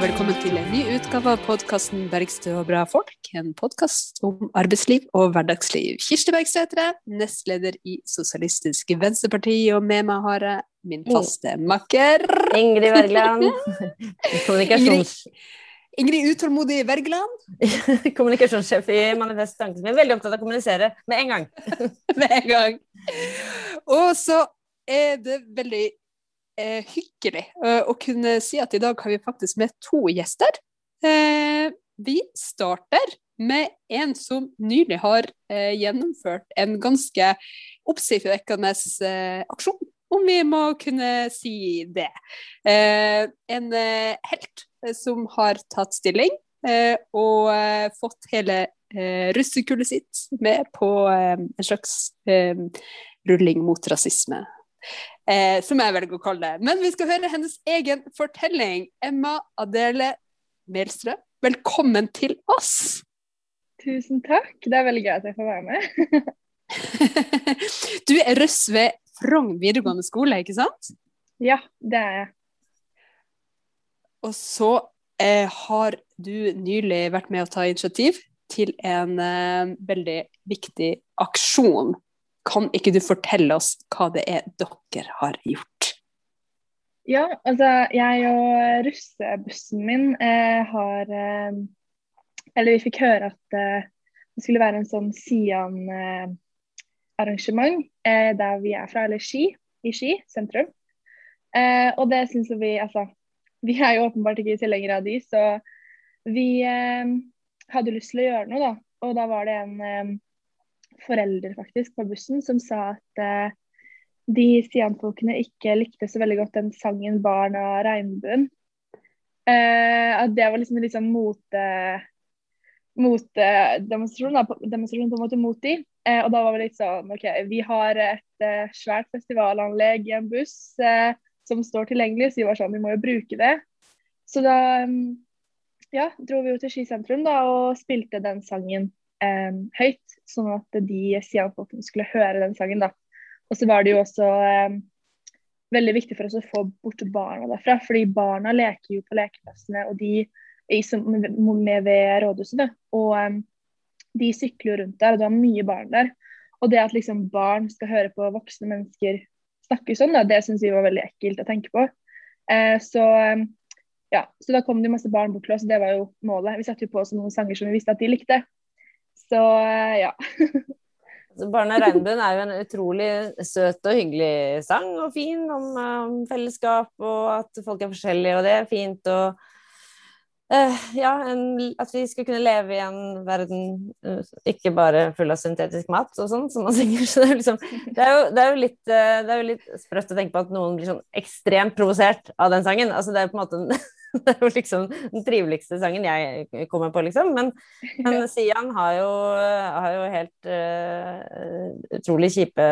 Og velkommen til en ny utgave av podkasten 'Bergstø og bra folk'. En podkast om arbeidsliv og hverdagsliv. Kirsti Bergstø heter jeg, nestleder i Sosialistisk Venstreparti, og med meg har jeg min faste makker Ingrid Wergeland. Kommunikasjons... Ingrid Utålmodig Wergeland. Kommunikasjonssjef i Manifest er veldig opptatt av å kommunisere med en gang. med en gang. Og så er det veldig eh, hyggelig eh, å kunne si at i dag har vi faktisk med to gjester. Eh, vi starter med en som nylig har eh, gjennomført en ganske oppsiktsvekkende eh, aksjon, om vi må kunne si det. Eh, en helt som har tatt stilling og fått hele russekullet sitt med på en slags rulling mot rasisme eh, som jeg velger å kalle det. Men vi skal høre hennes egen fortelling. Emma Adele Melstrøm, velkommen til oss. Tusen takk. Det er veldig gøy at jeg får være med. du er russ ved Frogn videregående skole, ikke sant? Ja, det er jeg. Og så eh, har du nylig vært med å ta initiativ til en eh, veldig viktig aksjon kan ikke du fortelle oss hva det er dere har gjort? Ja, altså jeg og russebussen min eh, har eh, Eller vi fikk høre at eh, det skulle være en sånn Sian-arrangement eh, der vi er fra, eller Ski, i Ski sentrum. Eh, og det syns vi Altså, vi er jo åpenbart ikke tilhengere av de, så vi eh, hadde lyst til å gjøre noe, da. Og da var det en forelder faktisk på bussen som sa at uh, de Stian-folkene ikke likte så veldig godt den sangen 'Barn av regnbuen'. Uh, at det var liksom en litt sånn mote motdemonstrasjon uh, demonstrasjon på en måte mot de. Eh, og da var vi litt sånn OK, vi har et uh, svært festivalanlegg i en buss som står tilgjengelig, så vi var sånn, vi må jo bruke det. Så da um, ja, dro vi jo til Ski sentrum og spilte den sangen eh, høyt, sånn at de Sian-folkene skulle høre den sangen. da. Og så var det jo også eh, veldig viktig for oss å få bort barna derfra, fordi barna leker jo på lekeplassene og de med, med ved rådhuset. Og um, de sykler jo rundt der, og det var mye barn der. Og det at liksom barn skal høre på voksne mennesker snakke sånn, da, det syns vi var veldig ekkelt å tenke på. Eh, så, ja, så da kom det masse barn bort til oss, og det var jo målet. Vi satte jo på oss noen sanger som vi visste at de likte. Så ja. Barna regnbuen er jo en utrolig søt og hyggelig sang, og fin om, om fellesskap og at folk er forskjellige, og det er fint. og uh, ja, en, at vi skal kunne leve i en verden uh, ikke bare full av syntetisk mat og sånn, som man synger. Så det er, liksom, det, er jo, det, er jo litt, uh, det er jo litt sprøtt å tenke på at noen blir sånn ekstremt provosert av den sangen. Altså det er på en måte det er jo liksom den triveligste sangen jeg kommer på, liksom. Men, men Sian har jo, har jo helt uh, utrolig kjipe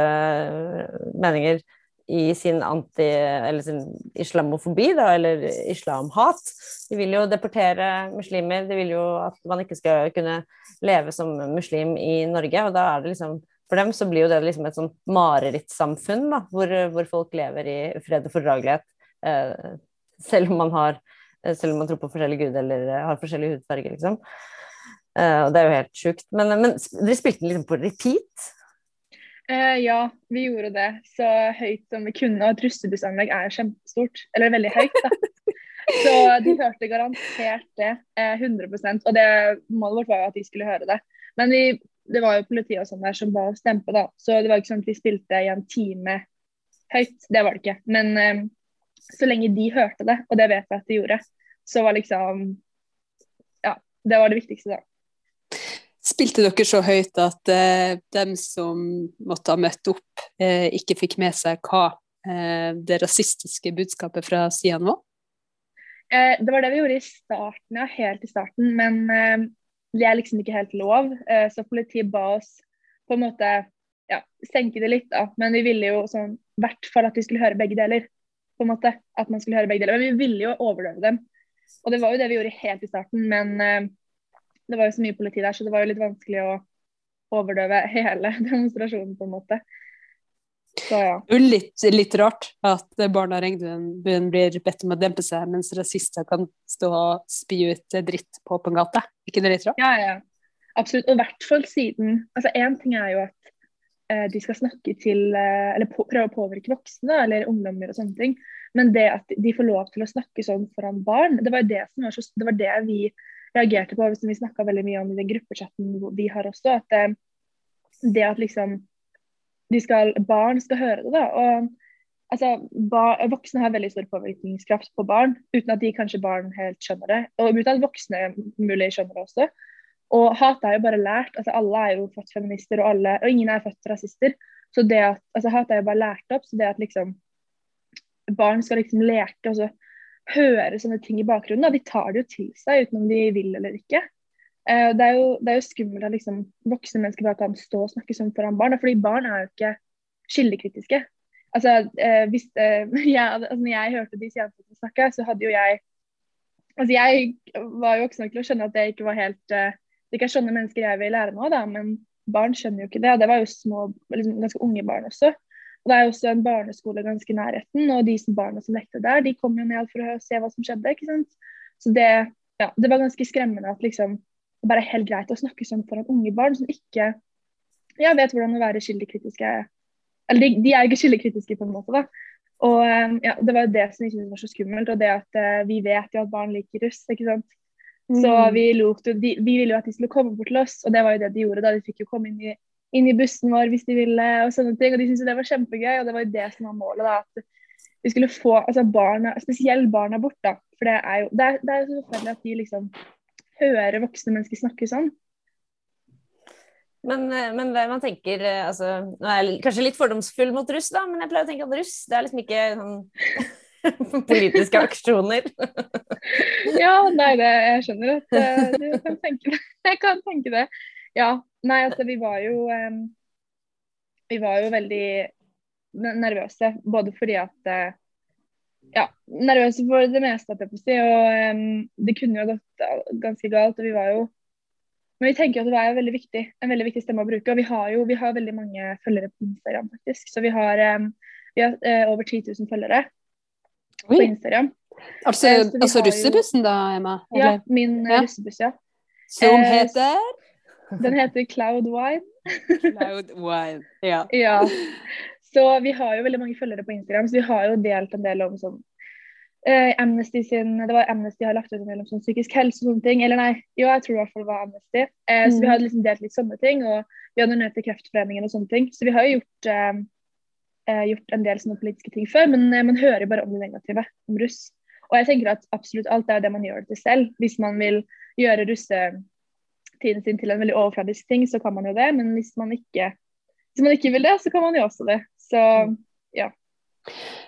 meninger i sin anti... eller sin islamofobi, da, eller islamhat. De vil jo deportere muslimer, de vil jo at man ikke skal kunne leve som muslim i Norge. Og da er det liksom For dem så blir jo det liksom et sånn marerittsamfunn, da, hvor, hvor folk lever i fred og fordragelighet. Eh, selv om man har Eh, selv om man tror på forskjellige guder eller eh, har forskjellig hudfarge, liksom. Uh, og det er jo helt sjukt. Men, men dere spilte den liksom på repeat? Uh, ja, vi gjorde det så høyt som vi kunne. Og et russebussanlegg er kjempestort. Eller veldig høyt, da. Så de hørte garantert det. Uh, 100% Og det målet vårt var jo at de skulle høre det. Men vi, det var jo politiet og sånn der som ba oss dempe, da. Så det var ikke sånn at vi spilte i en time høyt. Det var det ikke. Men så lenge de hørte det, og det vet jeg at de gjorde, så var liksom Ja, det var det viktigste, da. Spilte dere så høyt at eh, dem som måtte ha møtt opp, eh, ikke fikk med seg hva eh, det rasistiske budskapet fra Sian var? Eh, det var det vi gjorde i starten, ja. Helt i starten. Men eh, det er liksom ikke helt lov. Eh, så politiet ba oss på en måte ja, senke det litt, da. Men vi ville jo sånn i hvert fall at vi skulle høre begge deler på en måte. At man skulle høre begge deler. Men vi ville jo overdøve dem. Og det var jo det vi gjorde helt i starten, men uh, det var jo så mye politi der, så det var jo litt vanskelig å overdøve hele demonstrasjonen, på en måte. Så ja. Litt, litt rart at barna i regnbuen blir bedt om å dempe seg, mens rasister kan stå og spy ut dritt på åpen gate. ikke det litt rart? Ja, ja. Absolutt. Og i hvert fall siden Altså, én ting er jo at eh, de skal snakke til eh, Eller på, prøve å påvirke voksne eller ungdommer og sånne ting. Men det at de får lov til å snakke sånn foran barn, det var det var så Det var det vi reagerte på, som vi snakka veldig mye om i den gruppechatten vi har også. At det, det at liksom skal, Barn skal høre det, da. og altså, bar, Voksne har veldig stor påvirkningskraft på barn, uten at de kanskje barn helt skjønner det. Og uten at voksne mulig skjønner det også. Og hat er jo bare lært. altså Alle er jo født feminister, og, alle, og ingen er født rasister. Så det at, altså Hat er jo bare lært opp. så det at liksom barn skal liksom leke og så høre sånne ting i bakgrunnen, da, de tar det jo til seg uten om de vil eller ikke. Eh, det, er jo, det, er jo, skummelt at liksom, voksne mennesker bare kan stå og snakke sånn foran barn. fordi barn er jo ikke kildekritiske. Altså, eh, hvis, eh, jeg, altså, når jeg hørte de jentene snakke, så hadde jo jeg altså Jeg var jo voksen nok til å skjønne at det ikke var helt uh, Det ikke er sånne mennesker jeg vil lære nå, da, men barn skjønner jo ikke det. Og det var jo små, liksom, ganske unge barn også. Og Det er jo også en barneskole ganske i nærheten, og de som barna som lekte der, de kom jo ned for å se hva som skjedde. ikke sant? Så det, ja, det var ganske skremmende at liksom det bare er helt greit å snakke sånn foran unge barn som ikke ja, vet hvordan å være kildekritiske. Eller de, de er ikke kildekritiske, på en måte. da. Og um, ja, Det var jo det som jeg syntes var så skummelt, og det at uh, vi vet jo at barn liker russ. ikke sant? Mm. Så vi, lot, de, vi ville jo at de skulle komme bort til oss, og det var jo det de gjorde. da De fikk jo komme inn i, inn i bussen vår hvis de ville, og sånne ting. Og de syntes det var kjempegøy, og det var jo det som var målet. da, at vi skulle få altså barna, spesielt barna bort. da, For det er jo det er, det er så forferdelig at de liksom hører voksne mennesker snakke sånn. Men, eh, men man tenker eh, altså, Nå er jeg kanskje litt fordomsfull mot russ, da, men jeg pleier å tenke at russ det er liksom ikke sånn politiske aksjoner. ja, nei, det, jeg skjønner at uh, du kan tenke det. Jeg kan tenke det. Ja. Nei, altså vi var jo um, Vi var jo veldig nervøse, både fordi at uh, ja, nervøse for det meste, at jeg får si. Og um, det kunne jo gått ganske galt. og vi var jo Men vi tenker jo at det er veldig viktig, en veldig viktig stemme å bruke. Og vi har jo vi har veldig mange følgere på Instagram, faktisk. Så vi har, um, vi har uh, over 10 000 følgere på Instagram. Altså, altså russebussen, da, Emma? Eller? Ja, min ja. russebuss, ja. Som heter? Den heter Cloud Wine. Cloud Wine, ja. ja. Så vi har jo veldig mange følgere på Instagram, så vi har jo delt en del om sånn eh, Amnesty sin Det var Amnesty har lagt ut en del om sånn psykisk helse og sånne ting. Eller nei, jo, jeg tror i hvert fall det var Amnesty. Eh, mm. Så vi har liksom delt litt sånne ting. Og vi har donert til Kreftforeningen og sånne ting. Så vi har jo gjort, eh, gjort en del sånne politiske ting før, men man hører bare om det negative, om russ. Og jeg tenker at absolutt alt er det man gjør det til selv. Hvis man vil gjøre russetiden sin til en veldig overfladisk ting, så kan man jo det. Men hvis man ikke hvis man ikke vil det, så kan man jo også det. Så ja.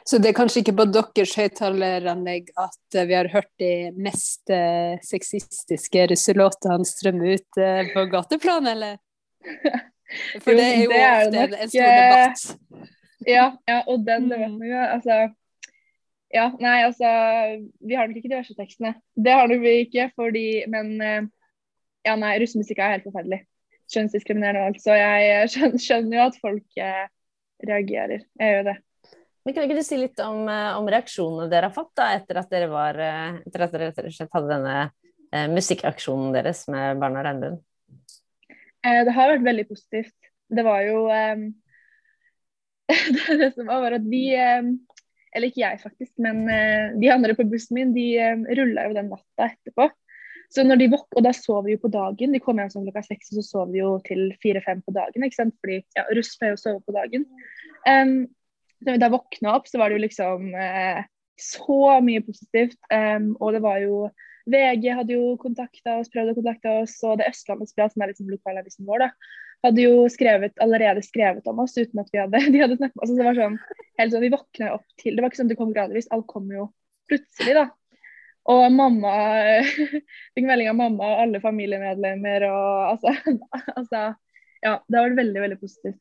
Så det er kanskje ikke på deres høyttaleranlegg at vi har hørt de mest eh, sexistiske russelåtene strømme ut eh, på gateplan, eller? For det er jo det er ofte en, en stor debatt. Ja, ja og den debatten jo, altså Ja, nei, altså Vi har nok ikke de verste tekstene. Det har nok vi ikke, fordi Men eh, ja, nei, russemusikk er helt forferdelig. Kjønnsdiskriminerende og alt. Så jeg skjønner, skjønner jo at folk eh, reagerer. Jeg gjør det. Men Kan ikke du si litt om, eh, om reaksjonene dere har fått da, etter at dere var, eh, etter at dere hadde denne eh, musikkaksjonen deres med Barna Regnbuen? Eh, det har vært veldig positivt. Det var jo eh, det, det, som var, var at vi eh, Eller ikke jeg, faktisk, men de andre på bussen min de eh, rulla jo den natta etterpå. Så når de våk og da sov vi jo på dagen. De kom hjem sånn klokka seks, og så sov vi jo til fire-fem på dagen. ikke sant? Fordi ja, russ pleier å sove på dagen. Um, så da vi da våkna opp, så var det jo liksom eh, så mye positivt. Um, og det var jo VG hadde jo kontakta oss, prøvd å kontakte oss, og det Østlandets Blad, som er liksom lokalavisen vår, da, hadde jo skrevet, allerede skrevet om oss uten at vi hadde, de hadde snakket med oss. Altså, det var sånn, helt sånn, Vi våkna opp til Det var ikke sånn det kom gradvis, alt kom jo plutselig, da. Og mamma fikk melding av mamma og alle familiemedlemmer og altså, altså Ja, det har vært veldig, veldig positivt.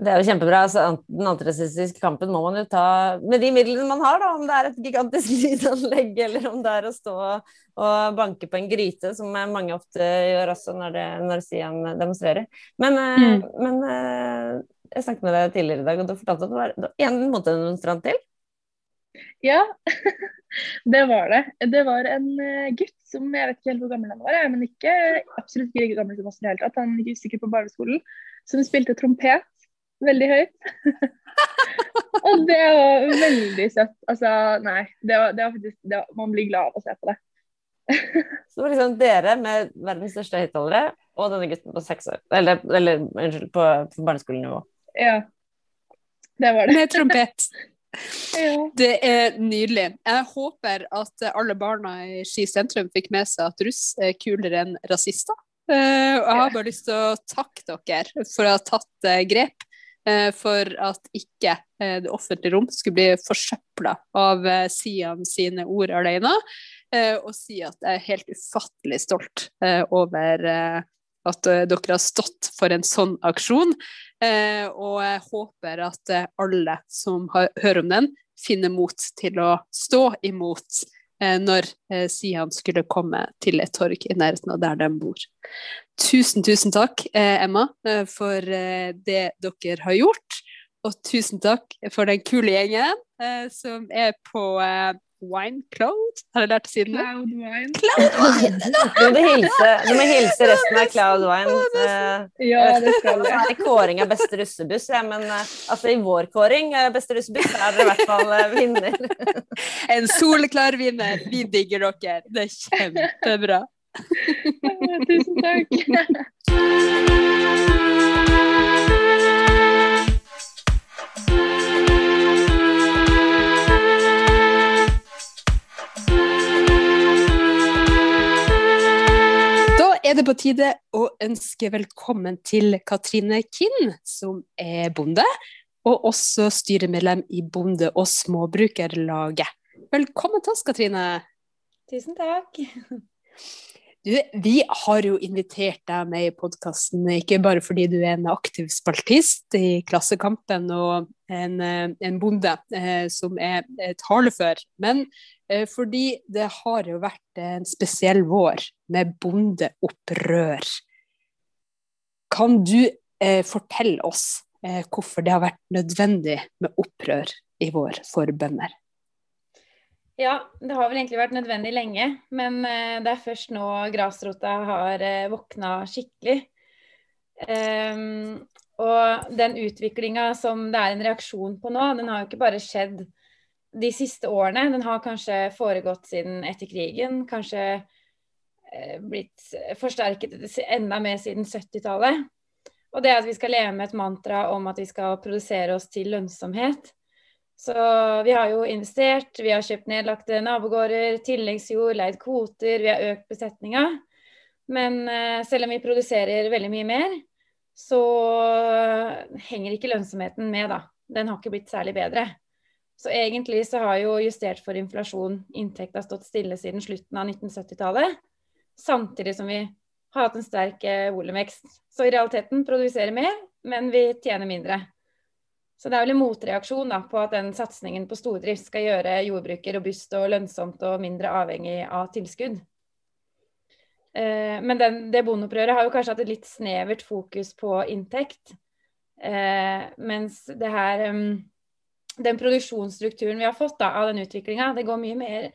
Det er jo kjempebra. Altså, den antirasistiske kampen må man jo ta med de midlene man har, da. Om det er et gigantisk lydanlegg, eller om det er å stå og banke på en gryte, som mange ofte gjør også når, det, når Sian demonstrerer. Men, eh, mm. men, eh, jeg snakket med deg tidligere i dag, og du fortalte at det var, det var en motdemonstrant til? Ja, det var det. Det var en eh, gutt som jeg vet ikke helt hvor gammel han var, men ikke absolutt ikke like gammel som oss i det hele tatt. Han gikk sikkert på barneskolen, som spilte trompet veldig høyt. og det var veldig søtt. Altså, nei, det var, det var faktisk det var, Man blir glad av å se på det. Så det var liksom dere med verdens største høyttalere og denne gutten på seks år. Eller, eller unnskyld, på, på barneskolenivå. Ja. Det var det. Med trompet. Det er nydelig. Jeg håper at alle barna i Ski sentrum fikk med seg at russ er kulere enn rasister. Uh, og jeg har bare lyst til å takke dere for å ha tatt uh, grep. Eh, for at ikke eh, det offentlige rom skulle bli forsøpla av eh, Sian sine ord alene. Og si at jeg er helt ufattelig stolt over at dere har stått for en sånn aksjon. Og jeg håper at alle som hører om den, finner mot til å stå imot når Sian skulle komme til et torg i nærheten av der de bor. Tusen, tusen takk, eh, Emma, eh, for eh, det dere har gjort. Og tusen takk for den kule gjengen som er på Wine Cloud. Har jeg lært å si det? Cloud Wine. Cloud Wine. du, må hilse, du må hilse resten av Cloud Wine. ja, det skal jeg. I kåring av beste russebuss, ja, men altså, i vår kåring av beste russebuss er dere i hvert fall vinner. en soleklar vinner. Vi digger dere. Det er kjempebra. Tusen takk. er det på tide å ønske velkommen til Katrine Kinn, som er bonde, og også styremedlem i Bonde- og småbrukerlaget. Velkommen til oss, Katrine. Tusen takk. Du, vi har jo invitert deg med i podkasten, ikke bare fordi du er en aktiv spaltist i Klassekampen og en, eh, en bonde eh, som er talefør, men eh, fordi det har jo vært en spesiell vår med bondeopprør. Kan du eh, fortelle oss eh, hvorfor det har vært nødvendig med opprør i vår for bønder? Ja, det har vel egentlig vært nødvendig lenge, men eh, det er først nå grasrota har eh, våkna skikkelig. Um, og den utviklinga som det er en reaksjon på nå, den har jo ikke bare skjedd de siste årene. Den har kanskje foregått siden etter krigen. Kanskje eh, blitt forsterket enda mer siden 70-tallet. Og det at vi skal leve med et mantra om at vi skal produsere oss til lønnsomhet. Så vi har jo investert, vi har kjøpt nedlagte nabogårder, tilleggsjord, leid kvoter, vi har økt besetninga. Men uh, selv om vi produserer veldig mye mer, så henger ikke lønnsomheten med, da. Den har ikke blitt særlig bedre. Så egentlig så har jo justert for inflasjon inntekta stått stille siden slutten av 1970-tallet. Samtidig som vi har hatt en sterk uh, volumvekst. Så i realiteten produserer mer, men vi tjener mindre. Så det er vel en motreaksjon da, på at den satsingen på stordrift skal gjøre jordbruket robust og lønnsomt og mindre avhengig av tilskudd. Eh, men den, det bondeopprøret har jo kanskje hatt et litt snevert fokus på inntekt. Eh, mens det her um, Den produksjonsstrukturen vi har fått da, av den utviklinga, det går mye mer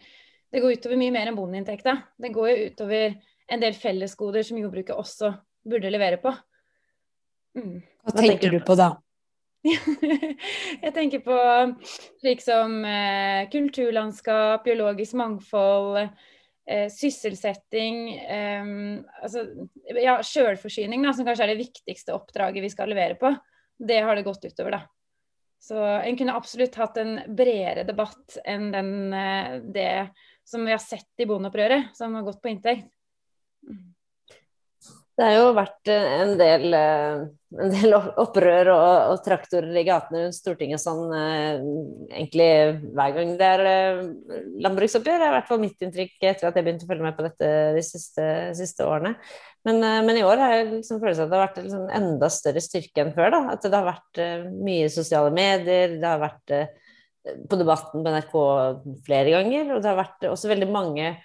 det går utover mye mer enn bondeinntekta. Det går jo utover en del fellesgoder som jordbruket også burde levere på. Mm. Hva tenker du på da? jeg tenker på slik som eh, kulturlandskap, biologisk mangfold, eh, sysselsetting eh, altså, ja, Sjølforsyning, som kanskje er det viktigste oppdraget vi skal levere på. Det har det gått utover, da. Så en kunne absolutt hatt en bredere debatt enn den, eh, det som vi har sett i bondeopprøret, som har gått på inntekt. Det har jo vært eh, en del, eh, en del opprør og, og, traktorer i gatene rundt Stortinget sånn eh, egentlig hver gang det er landbruksoppgjør. Det er i hvert fall mitt inntrykk etter at jeg begynte å følge med på dette de siste, siste årene. Men, men, i år har jeg liksom følelsen at det har vært liksom enda større styrke enn før. Da. At det har vært mye sosiale medier, det har vært på Debatten på NRK flere ganger, og det har vært også veldig mange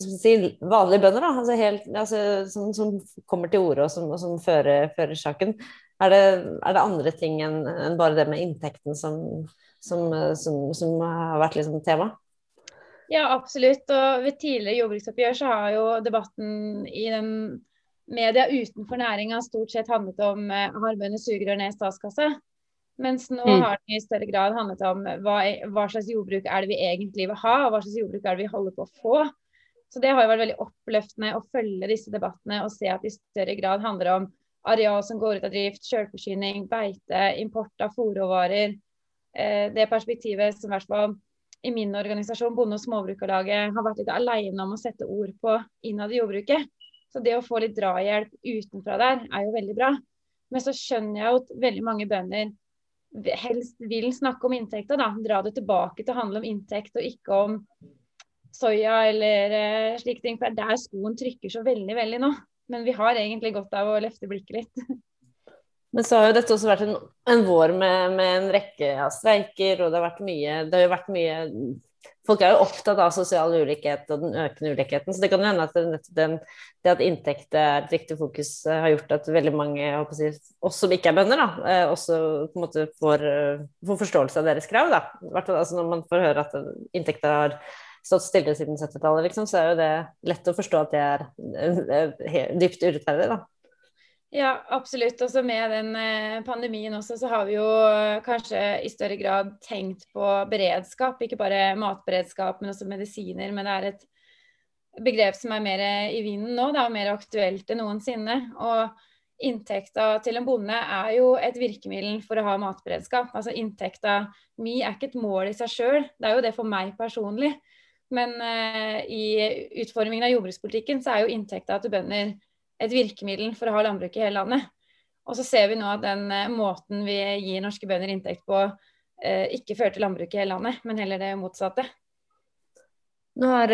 si, vanlige bønder, da, altså helt, altså, som, som, kommer til orde og som, og som fører, fører, saken. Er det, er det, andre ting enn en bare det med inntekten som, som har vært liksom tema? Ja, absolutt. Og ved tidligere jordbruksoppgjør så har jo debatten i den media utenfor næringa stort sett handlet om eh, har bønder sugerør ned i statskassa. Mens nå mm. har den i større grad handlet om hva, hva, slags jordbruk er det vi egentlig vil ha, og hva slags jordbruk er det vi holder på å få. Så det har jo vært veldig oppløftende å følge disse debattene og se at det i større grad handler om areal som går ut av drift, selvforsyning, beite, import av fòrråvarer. Eh, det perspektivet som i hvert fall i min organisasjon, Bonde- og småbrukarlaget, har vært litt alene om å sette ord på innad i jordbruket. Så det å få litt drahjelp utenfra der, er jo veldig bra. Men så skjønner jeg at veldig mange bønder helst vil snakke om inntekter, da. Dra det tilbake til å handle om inntekt og ikke om soya eller uh, slike ting. For det er der skoen trykker så veldig, veldig nå. Men vi har egentlig godt av å løfte blikket litt. Men så har jo dette også vært en, en vår med, med, en rekke av streiker, og det har vært mye har jo vært mye Folk er jo opptatt av sosial ulikhet og den økende ulikheten, så det kan jo hende at det, den, det at inntekt er et riktig fokus, eh, har gjort at veldig mange, si, oss som ikke er bønder, da, eh, også på en måte får, får forståelse av deres krav. Da. Altså når man får høre at inntekta har stått stille siden 70-tallet, liksom, så er jo det lett å forstå at det er dypt urettferdig, da. Ja, absolutt. Også med den eh, pandemien også, så har vi jo kanskje i større grad tenkt på beredskap. Ikke bare matberedskap, men også medisiner. Men det er et begrep som er mer i vinden nå, det er mer aktuelt enn noensinne. Og inntekta til en bonde er jo et virkemiddel for å ha matberedskap. Altså inntekta mi er ikke et mål i seg sjøl, det er jo det for meg personlig. Men uh, i utformingen av jordbrukspolitikken så er jo inntekta til bønder et virkemiddel for å ha landbruk i hele landet. Og så ser vi nå at den uh, måten vi gir norske bønder inntekt på, uh, ikke fører til landbruk i hele landet, men heller det motsatte. Nå, har,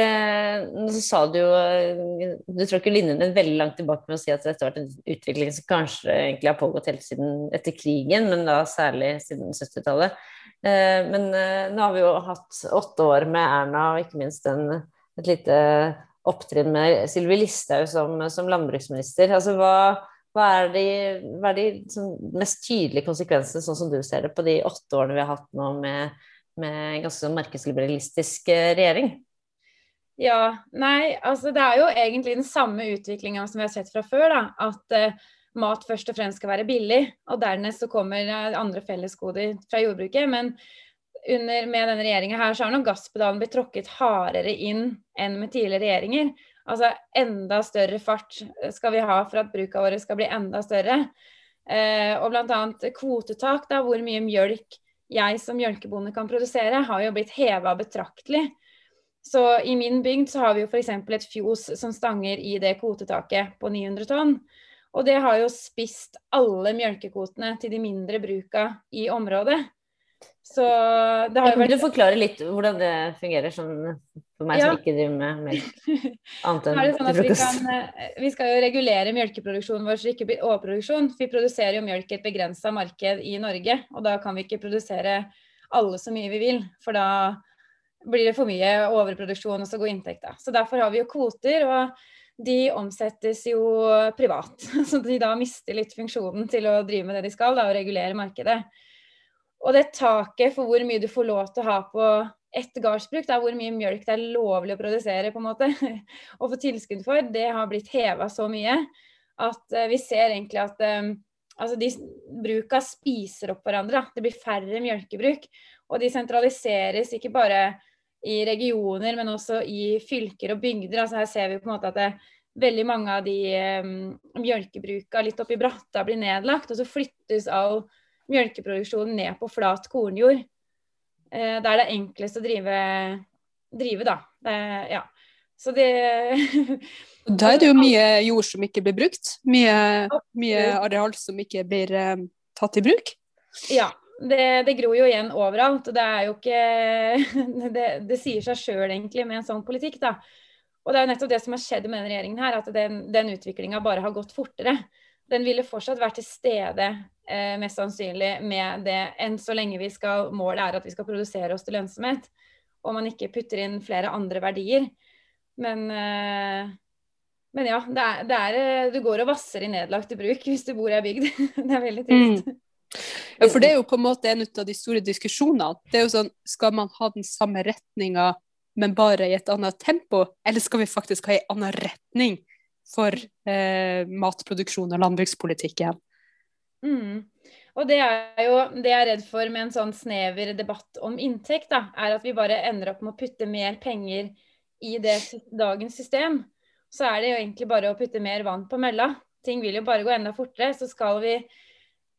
nå sa du jo Du trakk jo linjene veldig langt tilbake med å si at dette har vært en utvikling som kanskje egentlig har pågått helt siden etter krigen, men da særlig siden 70-tallet. Eh, men eh, nå har vi jo hatt åtte år med Erna, og ikke minst en, et lite opptrinn med Sylvi Listhaug som, som, landbruksminister. Altså, hva, hva, er de, hva er de sånn, mest tydelige konsekvensene, sånn som du ser det, på de åtte årene vi har hatt nå med, med ganske markedsliberalistisk eh, regjering? Ja, nei, altså det er jo egentlig den samme utviklinga som vi har sett fra før. da, At mat først og fremst skal være billig. Og dernest så kommer andre fellesgoder fra jordbruket. Men under, med denne regjeringa her så har nå gasspedalen blitt tråkket hardere inn enn med tidligere regjeringer. Altså enda større fart skal vi ha for at bruka våre skal bli enda større. Eh, og bl.a. kvotetak, da, hvor mye mjølk jeg som mjølkebonde kan produsere, har jo blitt heva betraktelig. Så i min bygd så har vi jo f.eks. et fjos som stanger i det kvotetaket på 900 tonn. Og det har jo spist alle mjølkekvotene til de mindre bruka i området. Så det har jo vært Kan du forklare litt hvordan det fungerer, sånn for meg ja. som ikke driver med melk? Annet enn sånn. Vi, kan, eh, vi, skal jo regulere mjølkeproduksjonen vår så det ikke blir overproduksjon. Vi produserer jo melk i et begrensa marked i Norge, og da kan vi ikke produsere alle så mye vi vil. For da blir det for mye overproduksjon, og så går inntekta. Så derfor har vi jo kvoter. og de omsettes jo privat. Så de da mister litt funksjonen til å drive med det de skal, da, og regulere markedet. Og det taket for hvor mye du får lov til å ha på ett gardsbruk, er hvor mye mjølk det er lovlig å produsere, på en måte, og få tilskudd for, det har blitt heva så mye at uh, vi ser egentlig at um, altså de bruka spiser opp hverandre. Da. Det blir færre mjølkebruk. Og de sentraliseres ikke bare i regioner, men også i fylker og bygder. Altså her ser vi på en måte at det, veldig mange av de um, mjølkebruka litt oppi bratta blir nedlagt, og så flyttes all mjølkeproduksjonen ned på flat kornjord. Uh, der det er enklest å drive, drive da. Uh, ja. Så det Da er det jo mye jord som ikke blir brukt. Mye, mye areal som ikke blir uh, tatt i bruk. Ja. Det, det, gror jo igjen overalt. og Det er jo ikke Det, det sier seg sjøl egentlig med en sånn politikk, da. Og det er jo nettopp det som har skjedd med denne regjeringen her, at den, den utviklinga bare har gått fortere. Den ville fortsatt vært til stede, eh, mest sannsynlig, med det enn så lenge vi skal Målet er at vi skal produsere oss til lønnsomhet, og man ikke putter inn flere andre verdier. Men eh, men ja, det, er, det, er, eh, du går og vasser i nedlagte bruk hvis du bor i ei bygd. det er veldig trist. Mm. Ja, for det er jo på en måte en av de store diskusjonene. Det er jo sånn, Skal man ha den samme retninga, men bare i et annet tempo, eller skal vi faktisk ha en annen retning for eh, matproduksjon og landbrukspolitikk igjen? Mm. Og det er jo det jeg er redd for med en sånn snever debatt om inntekt, da, er at vi bare ender opp med å putte mer penger i det dagens system så er det jo egentlig bare å putte mer vann på mølla. Ting vil jo bare gå enda fortere. Så skal vi,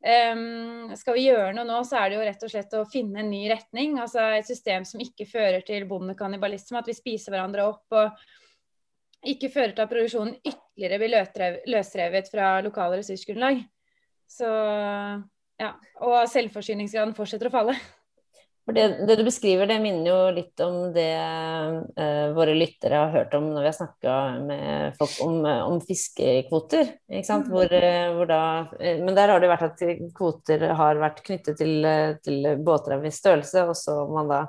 um, skal vi gjøre noe nå, så er det jo rett og slett å finne en ny retning. Altså et system som ikke fører til bondekannibalisme, at vi spiser hverandre opp. og ikke fører til at produksjonen ytterligere blir løsrevet fra lokale ressursgrunnlag. Så ja. Og selvforsyningsgraden fortsetter å falle. For det, det, du beskriver, det minner jo litt om det uh, våre lyttere har hørt om når vi har snakka med folk om, uh, om fiskekvoter. Mm. Hvor, uh, hvor da, men der har det vært at kvoter har vært knyttet til, til båter av viss størrelse, og så man da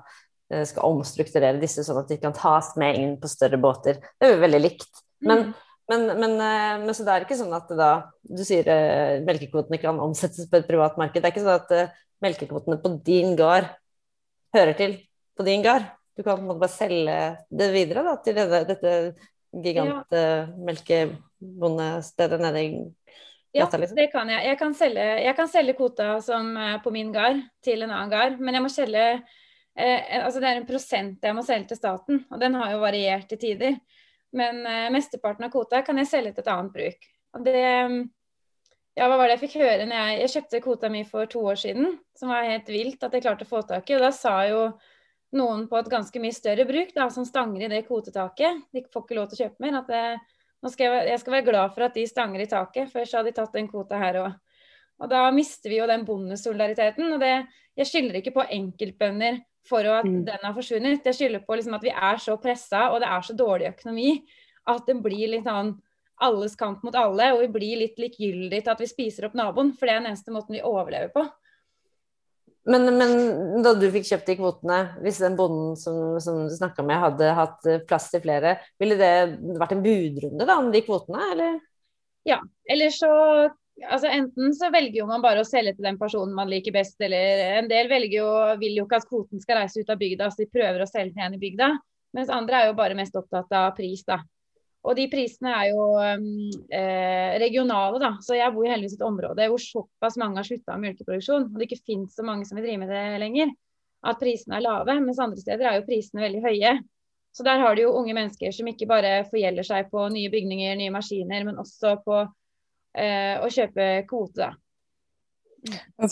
skal omstrukturere disse sånn at de kan tas med inn på større båter. Det er jo veldig likt. Men, mm. men, men, men, så det er ikke sånn at da Du sier melkekvotene kan omsettes på et privat marked. Det er ikke sånn at melkekvotene på din gard hører til på din gard. Du kan på en måte bare selge det videre da, til dette, dette gigantmelkebondestedet ja. nede i gata, liksom. Ja, det kan jeg. Jeg kan selge, jeg kan selge kvota som på min gard til en annen gard, men jeg må selge eh, altså Det er en prosent jeg må selge til staten, og den har jo variert til tider. Men eh, mesteparten av kvota kan jeg selge til et annet bruk. Og det ja, hva var det jeg fikk høre når jeg, jeg kjøpte kvota mi for to år siden, som var helt vilt at jeg klarte å få tak i. Og da sa jo noen på et ganske mye større bruk, da, som stanger i det kvotetaket, de får ikke lov til å kjøpe mer, at det, nå skal jeg, jeg, skal være glad for at de stanger i taket, Før så hadde de tatt den kvota her òg. Og da mister vi jo den bondesolidariteten. Og det, jeg skylder ikke på enkeltbønder for at mm. den har forsvunnet. Jeg skylder på liksom at vi er så pressa, og det er så dårlig økonomi, at det blir litt sånn alles kamp mot alle, og vi blir litt likegyldige til at vi spiser opp naboen, for det er den eneste måten vi overlever på. Men, men da du fikk kjøpt de kvotene, hvis den bonden som, som du snakka med hadde hatt plass til flere, ville det vært en budrunde da om de kvotene, eller? Ja, eller så altså Enten så velger man bare å selge til den personen man liker best, eller en del velger jo, vil jo ikke at kvoten skal reise ut av bygda, så de prøver å selge til igjen i bygda. Mens andre er jo bare mest opptatt av pris, da. Og de prisene er jo eh, regionale, da. Så jeg bor i heldigvis et område hvor såpass mange har slutta med melkeproduksjon, og det ikke finnes så mange som vil drive med det lenger, at prisene er lave. Mens andre steder er jo prisene veldig høye. Så der har du jo unge mennesker som ikke bare forgjelder seg på nye bygninger, nye maskiner, men også på eh, å kjøpe kvote, da.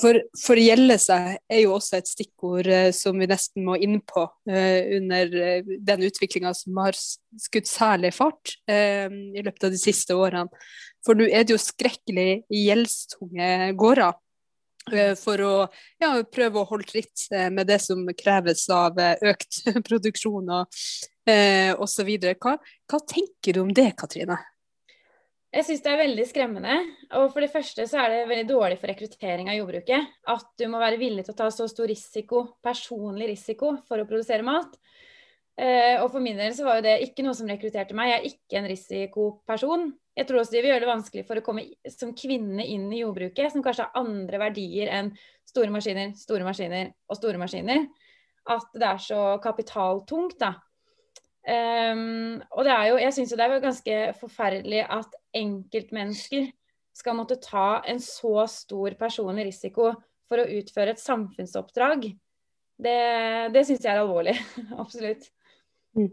For forgjelde seg er jo også et stikkord eh, som vi nesten må inn på eh, under eh, den utviklinga som har skutt særlig fart i løpet av de siste årene. For nå er det jo skrekkelig gjeldstunge gårder for å ja, prøve å holde tritt med det som kreves av økt produksjon og eh, osv. Hva, hva tenker du om det, Katrine? Jeg syns det er veldig skremmende. Og for det første så er det veldig dårlig for rekruttering av jordbruket. At du må være villig til å ta så stor risiko, personlig risiko, for å produsere mat. Eh, og for min del så var jo det ikke noe som rekrutterte meg. Jeg er ikke en risikoperson. Jeg tror også de vil gjøre det vanskelig for å komme som kvinne inn i jordbruket, som kanskje har andre verdier enn store maskiner, store maskiner og store maskiner. At det er så kapitaltungt, da. Um, og det er jo, jeg syns jo det er ganske forferdelig at enkeltmennesker skal måtte ta en så stor personlig risiko for å utføre et samfunnsoppdrag. Det, det syns jeg er alvorlig. Absolutt. Mm.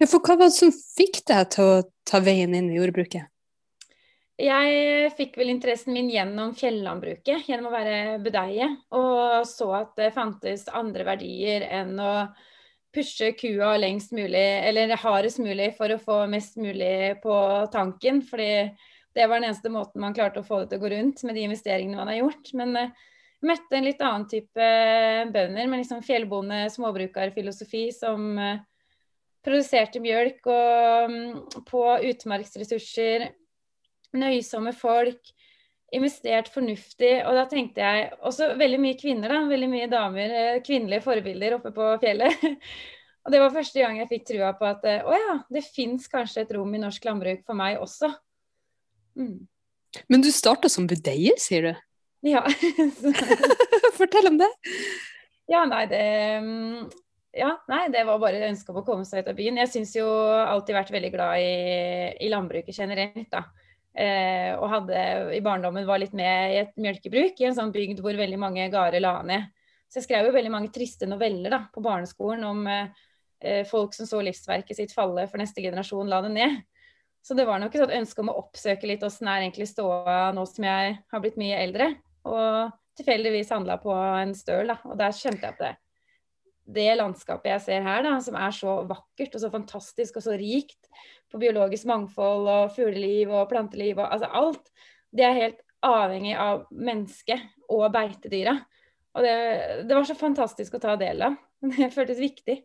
Ja, for hva var det som fikk deg til å ta veien inn i jordbruket? Jeg fikk vel interessen min gjennom fjellandbruket, gjennom å være budeie. Og så at det fantes andre verdier enn å pushe kua lengst mulig, eller hardest mulig, for å få mest mulig på tanken. fordi det var den eneste måten man klarte å få det til å gå rundt med de investeringene man har gjort. Men uh, møtte en litt annen type bønder med liksom fjellbonde, småbrukerfilosofi som uh, produserte mjølk og um, på utmarksressurser. Nøysomme folk investert fornuftig. Og da tenkte jeg også veldig mye kvinner, da. Veldig mye damer, eh, kvinnelige forbilder oppe på fjellet. og det var første gang jeg fikk trua på at eh, å ja, det fins kanskje et rom i norsk landbruk for meg også. Mm. Men du starta som budeier, sier du? Ja. Fortell om det. Ja, nei, det mm, ja, nei, det var bare ønsket om å komme seg ut av byen. Jeg syns jo alltid vært veldig glad i, i landbruket generelt, da. Eh, og hadde i barndommen var litt med i et mjølkebruk i en sånn bygd hvor veldig mange gårder la ned. Så jeg skrev jo veldig mange triste noveller da, på barneskolen om eh, folk som så livsverket sitt falle for neste generasjon, la det ned. Så det var nok et ønske om å oppsøke litt åssen er egentlig ståa nå som jeg har blitt mye eldre. Og tilfeldigvis handla på en støl, da. Og der skjønte jeg på det det landskapet jeg ser her, da, som er så vakkert og så fantastisk og så rikt på biologisk mangfold og fugleliv og planteliv og altså alt, det er helt avhengig av mennesket og beitedyra. Og det, det, var så fantastisk å ta del av. Det føltes viktig.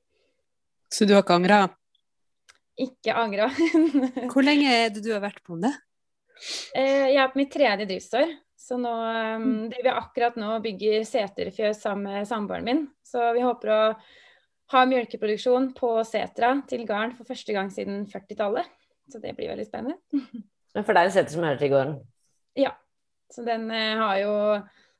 Så du har ikke angra? Ikke angra. Hvor lenge er det du har vært på det? Eh, jeg er på mitt tredje driftsår. Så nå um, driver jeg akkurat nå bygger seterfjøs sammen med samboeren min. Så vi håper å ha mjølkeproduksjon på setra til garn for første gang siden 40-tallet. Så det blir veldig spennende. Men for deg er seter som hører til gården? Ja. Så den uh, har jo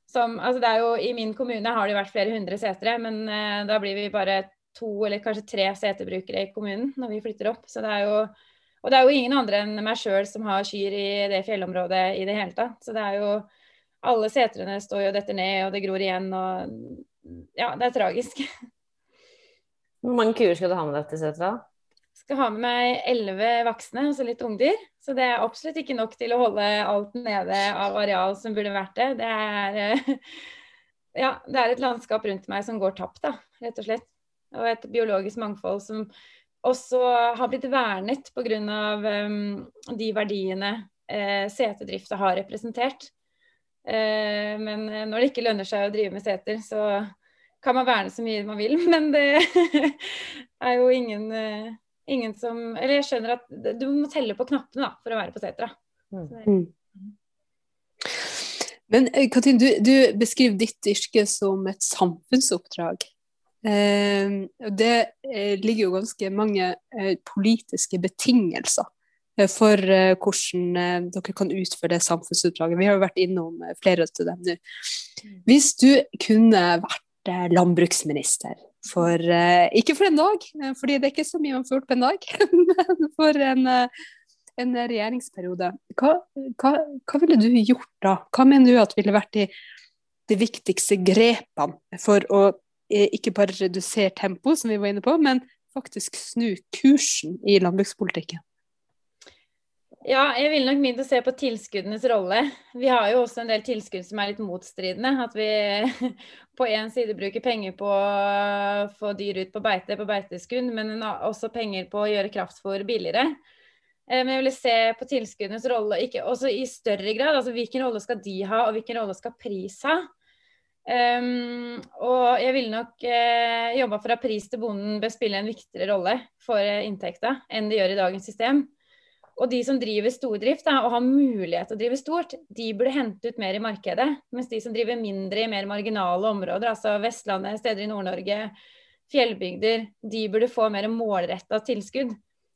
som Altså det er jo i min kommune har det vært flere hundre setre, men uh, da blir vi bare to eller kanskje tre seterbrukere i kommunen når vi flytter opp. Så det er jo og det er jo ingen andre enn meg sjøl som har kyr i det fjellområdet i det hele tatt. Så det er jo Alle setrene står jo detter ned, og det gror igjen, og Ja, det er tragisk. Hvor mange kuer skal du ha med deg til setra? Skal ha med meg elleve voksne, altså litt ungdyr. Så det er absolutt ikke nok til å holde alt nede av areal som burde vært det. Det er, ja, det er et landskap rundt meg som går tapt, da, rett og slett. Og et biologisk mangfold som også har blitt vernet pga. Um, de verdiene uh, seterdrifta har representert. Uh, men eh, når det ikke lønner seg å drive med seter, så kan man verne så mye man vil. Men det er jo ingen, uh, ingen, som Eller jeg skjønner at du må telle på knappene da, for å være på setra. Mm. Men eh, Katrin, du, du beskriver ditt yrke som et samfunnsoppdrag. Ehm, det eh, ligger jo ganske mange eh, politiske betingelser eh, for hvordan dere kan utføre det samfunnsoppdraget. Vi har jo vært innom flere av dem nå. Hvis du kunne vært landbruksminister for Ikke for en dag, fordi det er ikke så mye man får gjort på en dag, men for en, en regjeringsperiode. Hva, hva, hva, ville du gjort da? Hva mener du at ville vært de, de viktigste grepene for å ikke bare redusere tempoet, som vi var inne på, men faktisk snu kursen i landbrukspolitikken? Ja, jeg ville nok begynt å se på tilskuddenes rolle. Vi har jo også en del tilskudd som er litt motstridende. At vi på én side bruker penger på å få dyr ut på beite, på beiteskudd, men også penger på å gjøre kraftfôr billigere. Eh, men jeg ville se på tilskuddenes rolle ikke, også i større grad. altså Hvilken rolle skal de ha, og hvilken rolle skal pris ha? Um, og jeg ville nok uh, jobba for at pris til bonden bør spille en viktigere rolle for uh, inntekta enn det gjør i dagens system. Og de som driver stordrift da, og har mulighet til å drive stort, de burde hente ut mer i markedet. Mens de som driver mindre i mer marginale områder, altså Vestlandet, steder i Nord-Norge, fjellbygder, de burde få mer målretta tilskudd.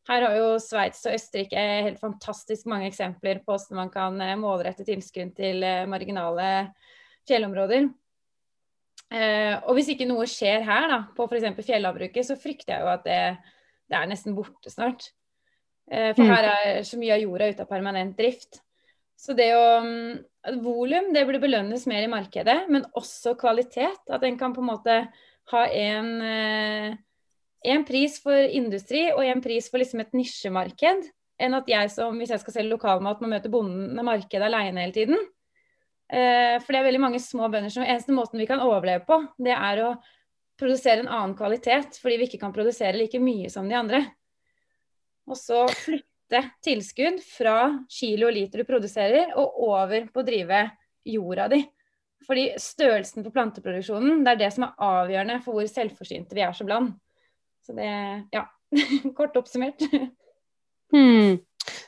Her har jo Sveits og Østerrike helt fantastisk mange eksempler på hvordan man kan eh, målrette tilskudd til marginale fjellområder. Eh, og hvis ikke noe skjer her, da, på f.eks. fjellavbruket, så frykter jeg jo at det, det er nesten borte snart. Eh, for mm. her er så mye av jorda ute av permanent drift. Så det å um, Volum det burde belønnes mer i markedet, men også kvalitet. At en kan på en måte ha en, eh, en pris for industri og en pris for liksom et nisjemarked, enn at jeg som, hvis jeg skal selge lokalmat, må møte bonden med markedet alene hele tiden. Eh, for det er veldig mange små bønder som eneste måten vi kan overleve på, det er å produsere en annen kvalitet fordi vi ikke kan produsere like mye som de andre. Og så flytte tilskudd fra kilo og liter du produserer, og over på å drive jorda di. Fordi størrelsen på planteproduksjonen det er det som er avgjørende for hvor selvforsynte vi er som land. Så det Ja. Kort oppsummert. Hmm.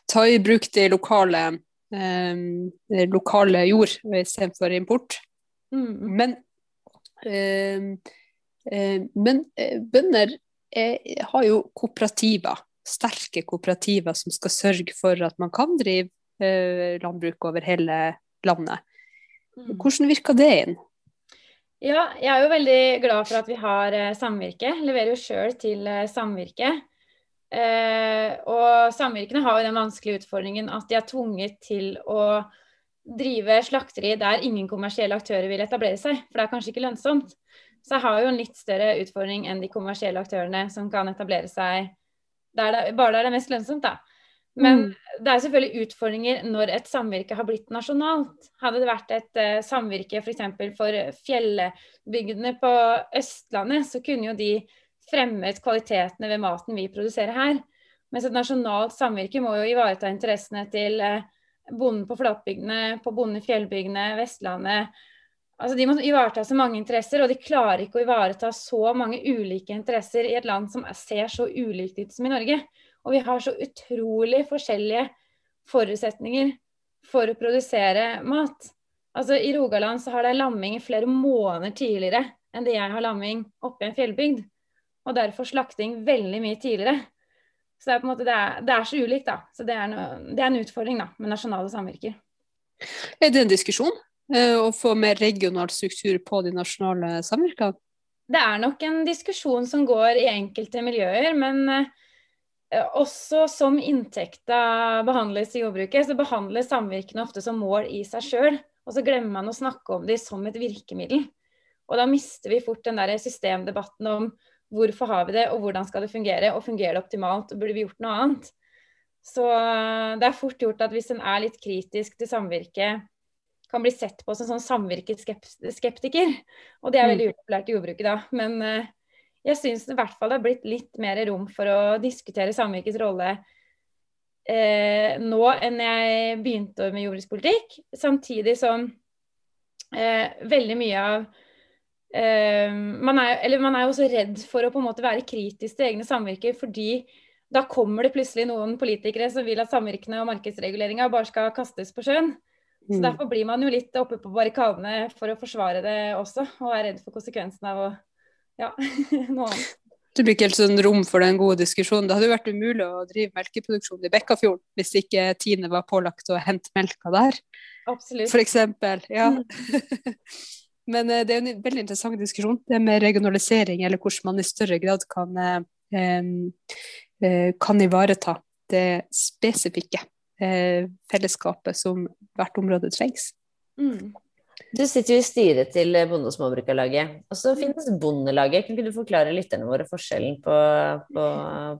Ta i bruk de lokale, eh, lokale jord istedenfor import. Mm. Men, eh, eh, men eh, bønder er, har jo kooperativer, sterke kooperativer som skal sørge for at man kan drive eh, landbruk over hele landet. Mm. Hvordan virker det inn? Ja, jeg er jo veldig glad for at vi har samvirke. Leverer jo sjøl til samvirke. Eh, og samvirkene har jo den vanskelige utfordringen at de er tvunget til å drive slakteri der ingen kommersielle aktører vil etablere seg, for det er kanskje ikke lønnsomt. Så jeg har jo en litt større utfordring enn de kommersielle aktørene som kan etablere seg der det, bare der det er mest lønnsomt, da. Men det er selvfølgelig utfordringer når et samvirke har blitt nasjonalt. Hadde det vært et uh, samvirke f.eks. For, for fjellbygdene på Østlandet, så kunne jo de fremmet kvalitetene ved maten vi produserer her. Mens et nasjonalt samvirke må jo ivareta interessene til uh, bonden på flatbygdene, på bonden i fjellbygdene, Vestlandet. Altså De må ivareta så mange interesser, og de klarer ikke å ivareta så mange ulike interesser i et land som ser så ulikt ut som i Norge. Og vi har så utrolig forskjellige forutsetninger for å produsere mat. Altså I Rogaland så har de lamming flere måneder tidligere enn det jeg har lamming oppe i en fjellbygd. Og derfor slakting veldig mye tidligere. Så det er på en måte, det er, det er så ulikt, da. Så det er, no, det er, en utfordring da, med nasjonale samvirker. Er det en diskusjon eh, å få mer regional struktur på de nasjonale samvirkene? Det er nok en diskusjon som går i enkelte miljøer, men eh, også som inntekta behandles i jordbruket, så behandles samvirkene ofte som mål i seg sjøl. Og så glemmer man å snakke om de som et virkemiddel. Og da mister vi fort den der systemdebatten om hvorfor har vi det, og hvordan skal det fungere, og fungerer det optimalt, og burde vi gjort noe annet. Så det er fort gjort at hvis en er litt kritisk til samvirket, kan bli sett på som sånn samvirkeskeptiker. Og det er veldig upopulært i jordbruket da. Men jeg syns i hvert fall det har blitt litt mer rom for å diskutere samvirkets rolle eh, nå enn jeg begynte med jordbrukspolitikk. Samtidig som eh, veldig mye av eh, man, er, man er jo også redd for å på en måte være kritisk til egne samvirker, fordi da kommer det plutselig noen politikere som vil at samvirkene og markedsreguleringa bare skal kastes på sjøen. Så Mm. Derfor blir man jo litt oppe på barrikadene for å forsvare det også, og er redd for konsekvensen av å ja, noe annet. Det blir ikke helt sånn rom for den gode diskusjonen. Det hadde jo vært umulig å drive melkeproduksjon i Bekkafjorden hvis ikke Tine var pålagt å hente melka der, Absolutt. for eksempel. Ja. Men eh, det er en veldig interessant diskusjon, det med regionalisering, eller hvordan man i større grad kan, eh, eh, kan ivareta det spesifikke eh, fellesskapet som hvert område trengs. Mm. Du sitter jo i styret til Bonde- og småbrukarlaget. Og så finnes Bondelaget. Kan ikke du forklare lytterne våre forskjellen på, på,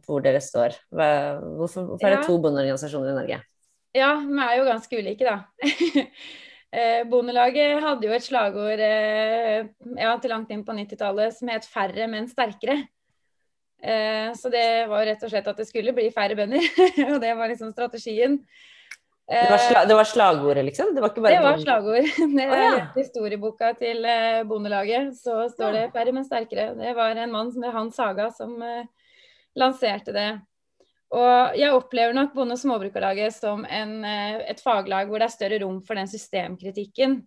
på hvor dere står? Hva, hvorfor, hvorfor er det to bondeorganisasjoner i Norge? Ja, vi er jo ganske ulike, da. Eh, Bondelaget hadde jo et slagord eh, ja, til langt inn på 90-tallet som het 'færre, men sterkere'. Eh, Så det var rett og slett at det skulle bli færre bønder, og det var liksom strategien. Det var, sla, det var slagordet, liksom? Det var ikke bare Det var slagord. Det Å, ja. er historieboka til eh, Bondelaget. Så står det 'færre, men sterkere'. Det var en mann som het Hans Saga som eh, lanserte det. Og jeg opplever nok Bonde- og småbrukarlaget som en, eh, et faglag hvor det er større rom for den systemkritikken.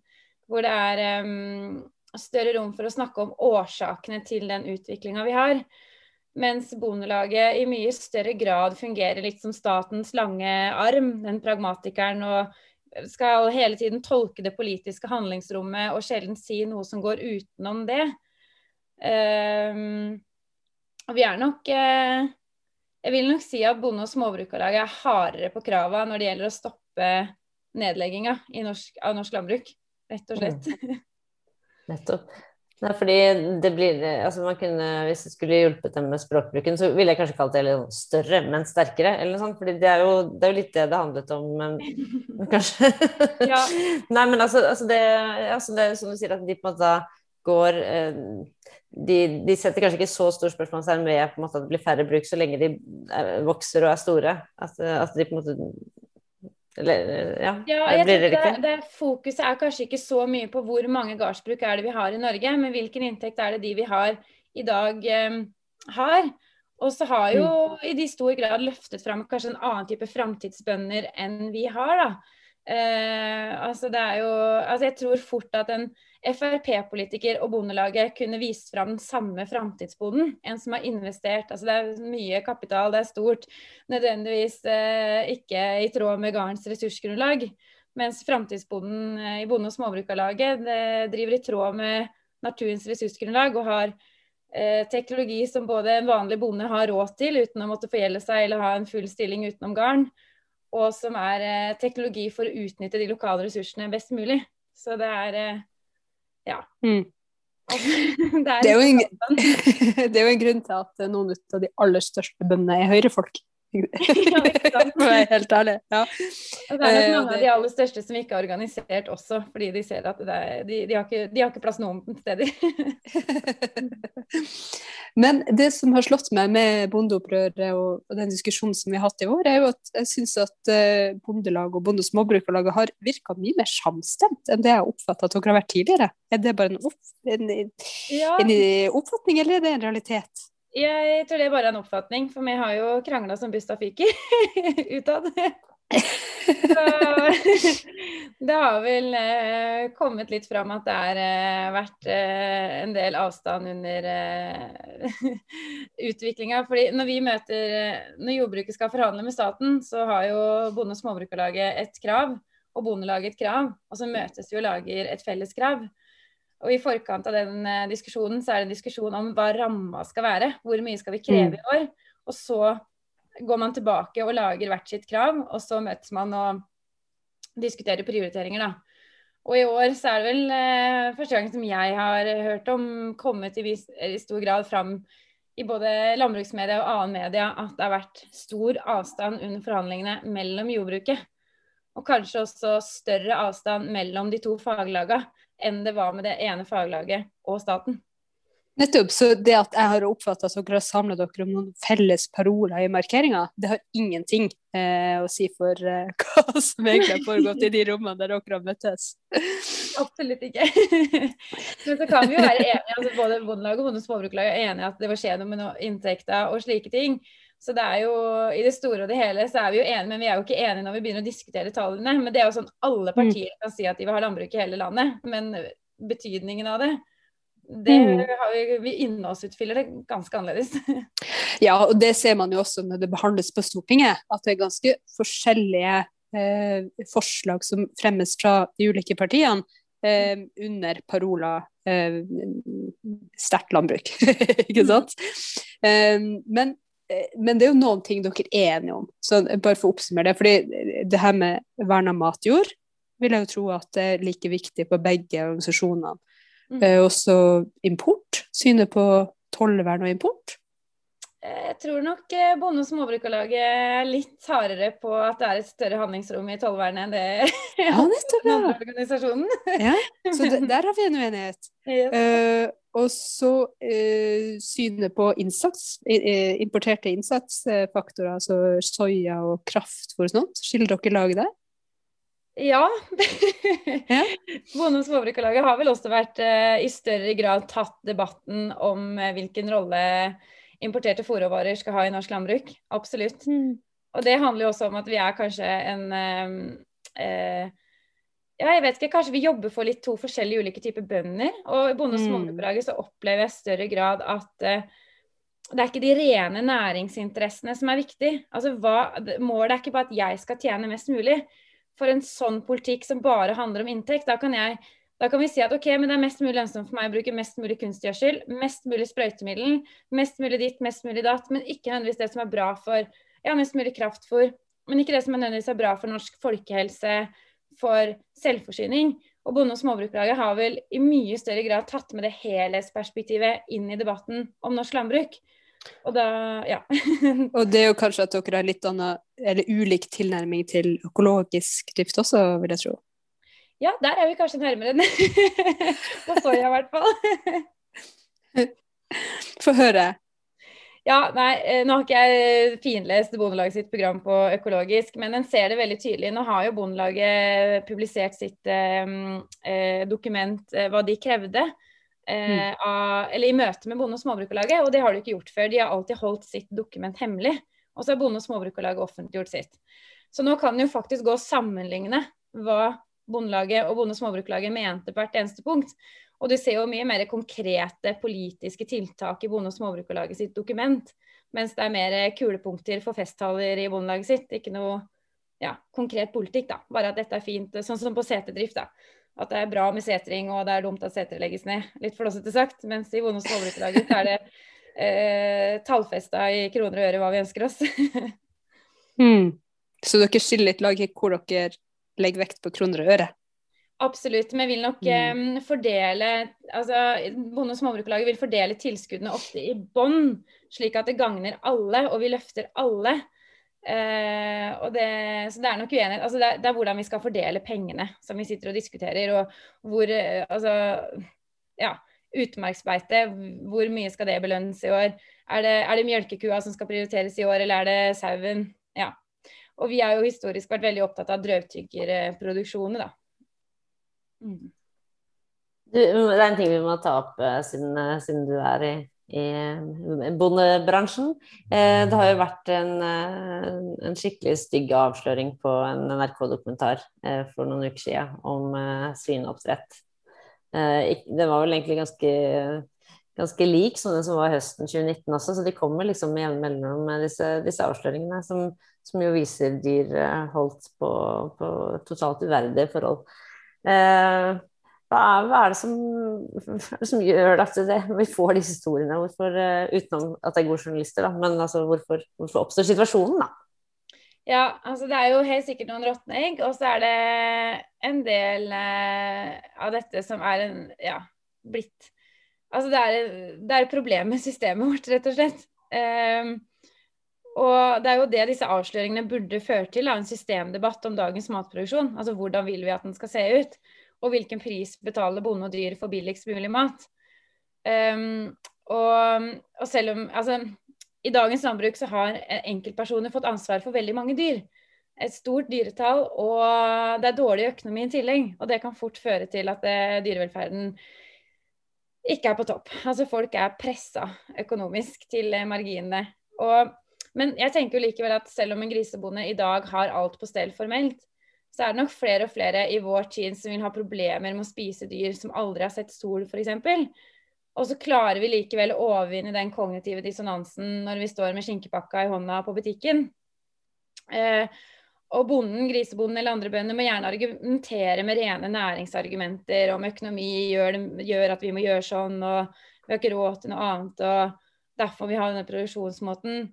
Hvor det er um, større rom for å snakke om årsakene til den utviklinga vi har. Mens Bondelaget i mye større grad fungerer litt som statens lange arm, den pragmatikeren, og skal hele tiden tolke det politiske handlingsrommet og sjelden si noe som går utenom det. Um, og vi er nok eh, Jeg vil nok si at Bonde- og småbrukarlaget er hardere på krava når det gjelder å stoppe nedlegginga norsk, av norsk landbruk, rett og slett. Nettopp. Nei, fordi det blir altså man kunne, Hvis jeg skulle hjulpet dem med språkbruken, så ville jeg kanskje kalt det litt større, men sterkere. eller sånt, fordi det er jo, det er jo litt det det handlet om, men, kanskje Ja. Nei, men altså, altså, det, altså det er som du sier, at de på en måte går eh, de, de, setter kanskje ikke så stor spørsmålstegn ved at det blir færre bruk så lenge de er, vokser og er store. At, at de på en måte eller, ja, ja jeg blir det, det, det, Fokuset er kanskje ikke så mye på hvor mange gardsbruk er det vi har i Norge, men hvilken inntekt er det de vi har i dag eh, har. Og så har jo mm. i de stor grad løftet fram kanskje en annen type framtidsbønder enn vi har, da. Eh, altså det er jo Altså jeg tror fort at en Frp-politiker og Bondelaget kunne vist fram den samme framtidsbonden. En som har investert Altså det er mye kapital, det er stort. Nødvendigvis eh, ikke i tråd med gardens ressursgrunnlag. Mens framtidsbonden eh, i Bonde- og småbrukarlaget driver i tråd med naturens ressursgrunnlag og har Eh, teknologi som både en vanlig bonde har råd til uten å måtte forgjelde seg eller ha en full stilling utenom garn, og som er eh, teknologi for å utnytte de lokale ressursene best mulig. Så det er eh, ja. Mm. det, er det, er en, det, er jo en, grunn til at noen av de aller største bøndene er høyrefolk. For å være helt ærlig. Ja. Og det er nok eh, mange av de aller største som ikke er organisert også, fordi de ser at er, de, de, har ikke, de, har ikke, plass noen steder. Men det som har slått meg med bondeopprøret og, og, den diskusjonen som vi har hatt i år, er jo at jeg syns at uh, Bondelag og Bonde- og Småbrukarlaget har virka mye mer samstemt enn det jeg har oppfatta at dere har vært tidligere. Er det bare en, opp, en, ja. en oppfatning, eller er det en realitet? Jeg tror det er bare en oppfatning, for vi har jo krangla som busta fyker utad. Så det har vel eh, kommet litt fram at det har eh, vært eh, en del avstand under eh, utviklinga. Fordi når vi eh, Når jordbruket skal forhandle med staten, så har jo Bonde- og småbrukarlaget et krav, og Bondelaget et krav. Og så møtes vi og lager et felles krav. Og I forkant av den eh, diskusjonen så er det en diskusjon om hva ramma skal være. Hvor mye skal vi kreve mm. i år? Og så går man tilbake og lager hvert sitt krav, og så møtes man og diskuterer prioriteringer. da. Og i år så er det vel eh, første gang som jeg har hørt om kommet i, vis, i stor grad fram i både landbruksmedia og annen media at det har vært stor avstand under forhandlingene mellom jordbruket. Og kanskje også større avstand mellom de to faglagene enn det var med det ene faglaget og staten. Nettopp. Så det at jeg har oppfatta at dere har samla dere om noen felles paroler i markeringa, det har ingenting eh, å si for eh, hva som egentlig har foregått i de rommene der dere har møttes? Absolutt ikke. Men så kan vi jo være enige, altså både Bondelaget og Bonde- og Småbrukarlaget er enige at det var skje noe med inntekter og slike ting. Så det er jo, i det store og det hele så er vi jo enige, men vi er jo ikke enige når vi begynner å diskutere tallene. Men det er jo sånn alle mm. partier kan si at de vil ha landbruk i hele landet. Men betydningen av det, det mm. har vi, vi innholdsutfyller det ganske annerledes. Ja, og det ser man jo også når det behandles på Stortinget, at det er ganske forskjellige eh, forslag som fremmes fra de ulike partiene eh, under parola eh, sterkt landbruk. ikke sant? Mm. men Eh, men det er jo noen ting dere er enige om. Så bare for å oppsummere det. fordi det her med vern av matjord vil jeg jo tro at det er like viktig på begge organisasjonene. Mm. Eh, også import. Synet på tollvern og import. Jeg tror nok eh, Bonde- og småbrukarlaget er litt hardere på at det er et større handlingsrom i tollvernet enn det ja, nettopp, ja. organisasjonen. ja, så der har vi en uenighet. Yes. Uh, og så eh, synet på innsats, eh, importerte innsatsfaktorer, altså soya og kraft for sånt. Skiller dere lag der? Ja. Bonde- og småbrukarlaget har vel også vært i større grad tatt debatten om hvilken rolle importerte fòrråvarer skal ha i norsk landbruk. Absolutt. Mm. Og det handler jo også om at vi er kanskje en eh, eh, ja, jeg vet ikke, Kanskje vi jobber for litt to forskjellige ulike typer bønder. Og i Bonde- og mm. så opplever jeg i større grad at eh, det er ikke de rene næringsinteressene som er viktig. Altså, hva, Målet er ikke bare at jeg skal tjene mest mulig. For en sånn politikk som bare handler om inntekt, da kan jeg da kan vi si at ok, men det er mest mulig lønnsomt for meg å bruke mest mulig kunstgjødsel, mest mulig sprøytemiddel, mest mulig ditt, mest mulig datt, men ikke nødvendigvis det som er bra for ja, mest mulig kraftfôr, men ikke det som er nødvendigvis er bra for norsk folkehelse, for selvforsyning. Og Bonde- og småbrukarlaget har vel i mye større grad tatt med det helhetsperspektivet inn i debatten om norsk landbruk. Og da, ja. og det er jo kanskje at dere har litt annen, eller ulik tilnærming til økologisk drift også, vil jeg tro? Ja, der er vi kanskje nærmere enn på soya, i hvert fall. Få høre. Ja, nei, eh, Nå har ikke jeg finlest Bondelaget sitt program på økologisk, men en ser det veldig tydelig. Nå har jo Bondelaget publisert sitt eh, eh dokument, eh, hva de krevde. Eh, mm. av, eller i møte med Bonde- og småbrukerlaget, og det har de ikke gjort før. De har alltid holdt sitt dokument hemmelig. Og så har Bonde- og småbrukerlaget offentliggjort sitt. Så nå kan en jo faktisk gå og sammenligne hva Bondelaget og Bonde- og småbrukerlaget mente på hvert eneste punkt. Og du ser jo mye mer konkrete politiske tiltak i Bonde- og småbrukerlaget sitt dokument. Mens det er mer kulepunkter for festtaler i Bondelaget sitt. Ikke noe ja, konkret politikk, da. Bare at dette er fint. Sånn som på seterdrift, da. At det er bra med setring, og det er dumt at setre legges ned. Litt flåsete sagt. Mens i Bonde- og småbrukerlaget er det eh, tallfesta i kroner og øre hva vi ønsker oss. mm. Så dere skiller litt lag i hvor dere legger vekt på kroner og øre? Absolutt. Vi vil nok mm. um, fordele altså Bonde- og småbrukerlaget vil fordele tilskuddene ofte i bånn, slik at det gagner alle, og vi løfter alle. Uh, og det, så det er nok uenighet. Altså det, det, er hvordan vi skal fordele pengene som vi sitter og diskuterer. Og hvor uh, Altså, ja. Utmarksbeite, hvor mye skal det belønnes i år? Er det, er det mjølkekua som skal prioriteres i år, eller er det sauen? Ja. Og vi har jo historisk vært veldig opptatt av drøvtyggerproduksjoner, da. Mm. Du, det er en ting vi må ta opp uh, siden, uh, siden, du er i, i bondebransjen. Uh, det har jo vært en, en, skikkelig stygg avsløring på en NRK-dokumentar for noen uker siden om svineoppdrett. det var vel egentlig ganske, ganske lik som den som var høsten 2019 også, så de kommer liksom med jevne disse, disse avsløringene, som, som, jo viser dyr holdt på, på totalt uverdige forhold. Eh, hva er, hva er, det som, som gjør at det, vi får disse historiene? Hvorfor, uh, utenom at det er gode journalister, da, men altså, hvorfor, hvorfor, oppstår situasjonen, da? Ja, altså det er jo helt sikkert noen råtne egg, og så er det en del eh, av dette som er en ja, blitt Altså det er, det er et problem med systemet vårt, rett og slett. Um, og det er jo det disse avsløringene burde føre til, en systemdebatt om dagens matproduksjon. Altså hvordan vil vi at den skal se ut, og hvilken pris betaler bonde og dyr for billigst mulig mat. Um, og, og, selv om altså, i dagens landbruk så har enkeltpersoner fått ansvar for veldig mange dyr. Et stort dyretall, og det er dårlig økonomi i tillegg. Og det kan fort føre til at det, eh, dyrevelferden ikke er på topp. Altså folk er pressa økonomisk til marginene. Og men jeg tenker jo likevel at selv om en grisebonde i dag har alt på stell formelt, så er det nok flere og flere i vår tid som vil ha problemer med å spise dyr som aldri har sett sol, f.eks. Og så klarer vi likevel å overvinne den kognitive dissonansen når vi står med skinkepakka i hånda på butikken. Eh, og bonden, grisebonden eller andre bønder må gjerne argumentere med rene næringsargumenter om økonomi gjør, gjør, at vi må gjøre sånn, og vi har ikke råd til noe annet, og derfor vi har denne produksjonsmåten.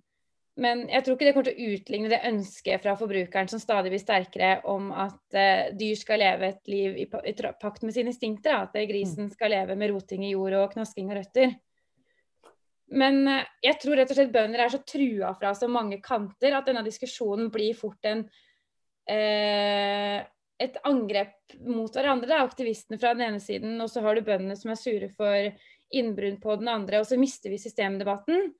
Men jeg tror ikke det kommer til å utligne det ønsket fra forbrukeren som stadig blir sterkere om at uh, dyr skal leve et liv i, i pakt med sine instinkter. At uh, grisen skal leve med roting i jord og knasking av røtter. Men uh, jeg tror rett og slett bønder er så trua fra så mange kanter at denne diskusjonen blir fort en et angrep mot hverandre. Det er aktivistene fra den ene siden, og så har du bøndene som er sure for innbrudd på den andre, og så mister vi systemdebatten.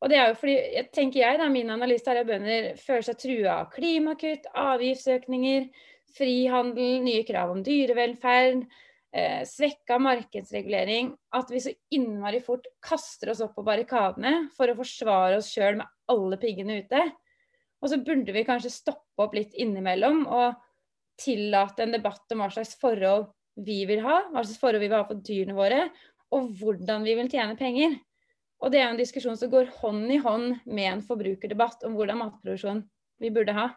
Og det er jo fordi, jeg tenker jeg da, Min analyse er at bønder føler seg trua av klimakutt, avgiftsøkninger, frihandel, nye krav om dyrevelferd, eh, svekka markedsregulering. At vi så innmari fort kaster oss opp på barrikadene for å forsvare oss sjøl med alle piggene ute. Og så burde vi kanskje stoppe opp litt innimellom og tillate en debatt om hva slags forhold vi vil ha, hva slags forhold vi vil ha for dyrene våre, og hvordan vi vil tjene penger. Og det er en diskusjon som går hånd i hånd med en forbrukerdebatt om hvordan matproduksjon vi burde ha.